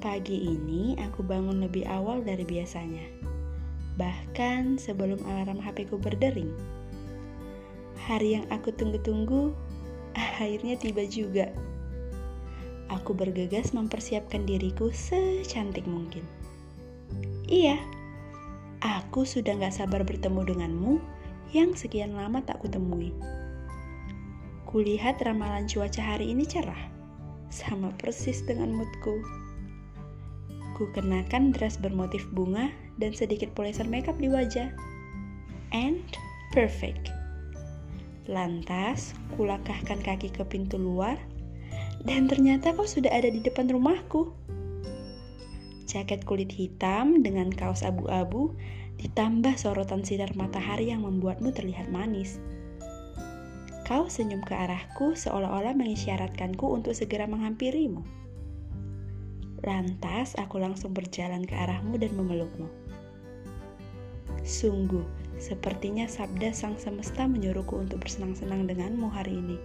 Pagi ini aku bangun lebih awal dari biasanya. Bahkan sebelum alarm HP ku berdering. Hari yang aku tunggu-tunggu akhirnya tiba juga. Aku bergegas mempersiapkan diriku secantik mungkin. Iya, aku sudah gak sabar bertemu denganmu yang sekian lama tak kutemui. Kulihat ramalan cuaca hari ini cerah, sama persis dengan moodku. Ku kenakan dress bermotif bunga dan sedikit polesan makeup di wajah. And perfect. Lantas, kulakahkan kaki ke pintu luar dan ternyata kau sudah ada di depan rumahku. Jaket kulit hitam dengan kaos abu-abu ditambah sorotan sinar matahari yang membuatmu terlihat manis. Kau senyum ke arahku seolah-olah mengisyaratkanku untuk segera menghampirimu. Lantas aku langsung berjalan ke arahmu dan memelukmu. Sungguh, sepertinya sabda sang semesta menyuruhku untuk bersenang-senang denganmu hari ini.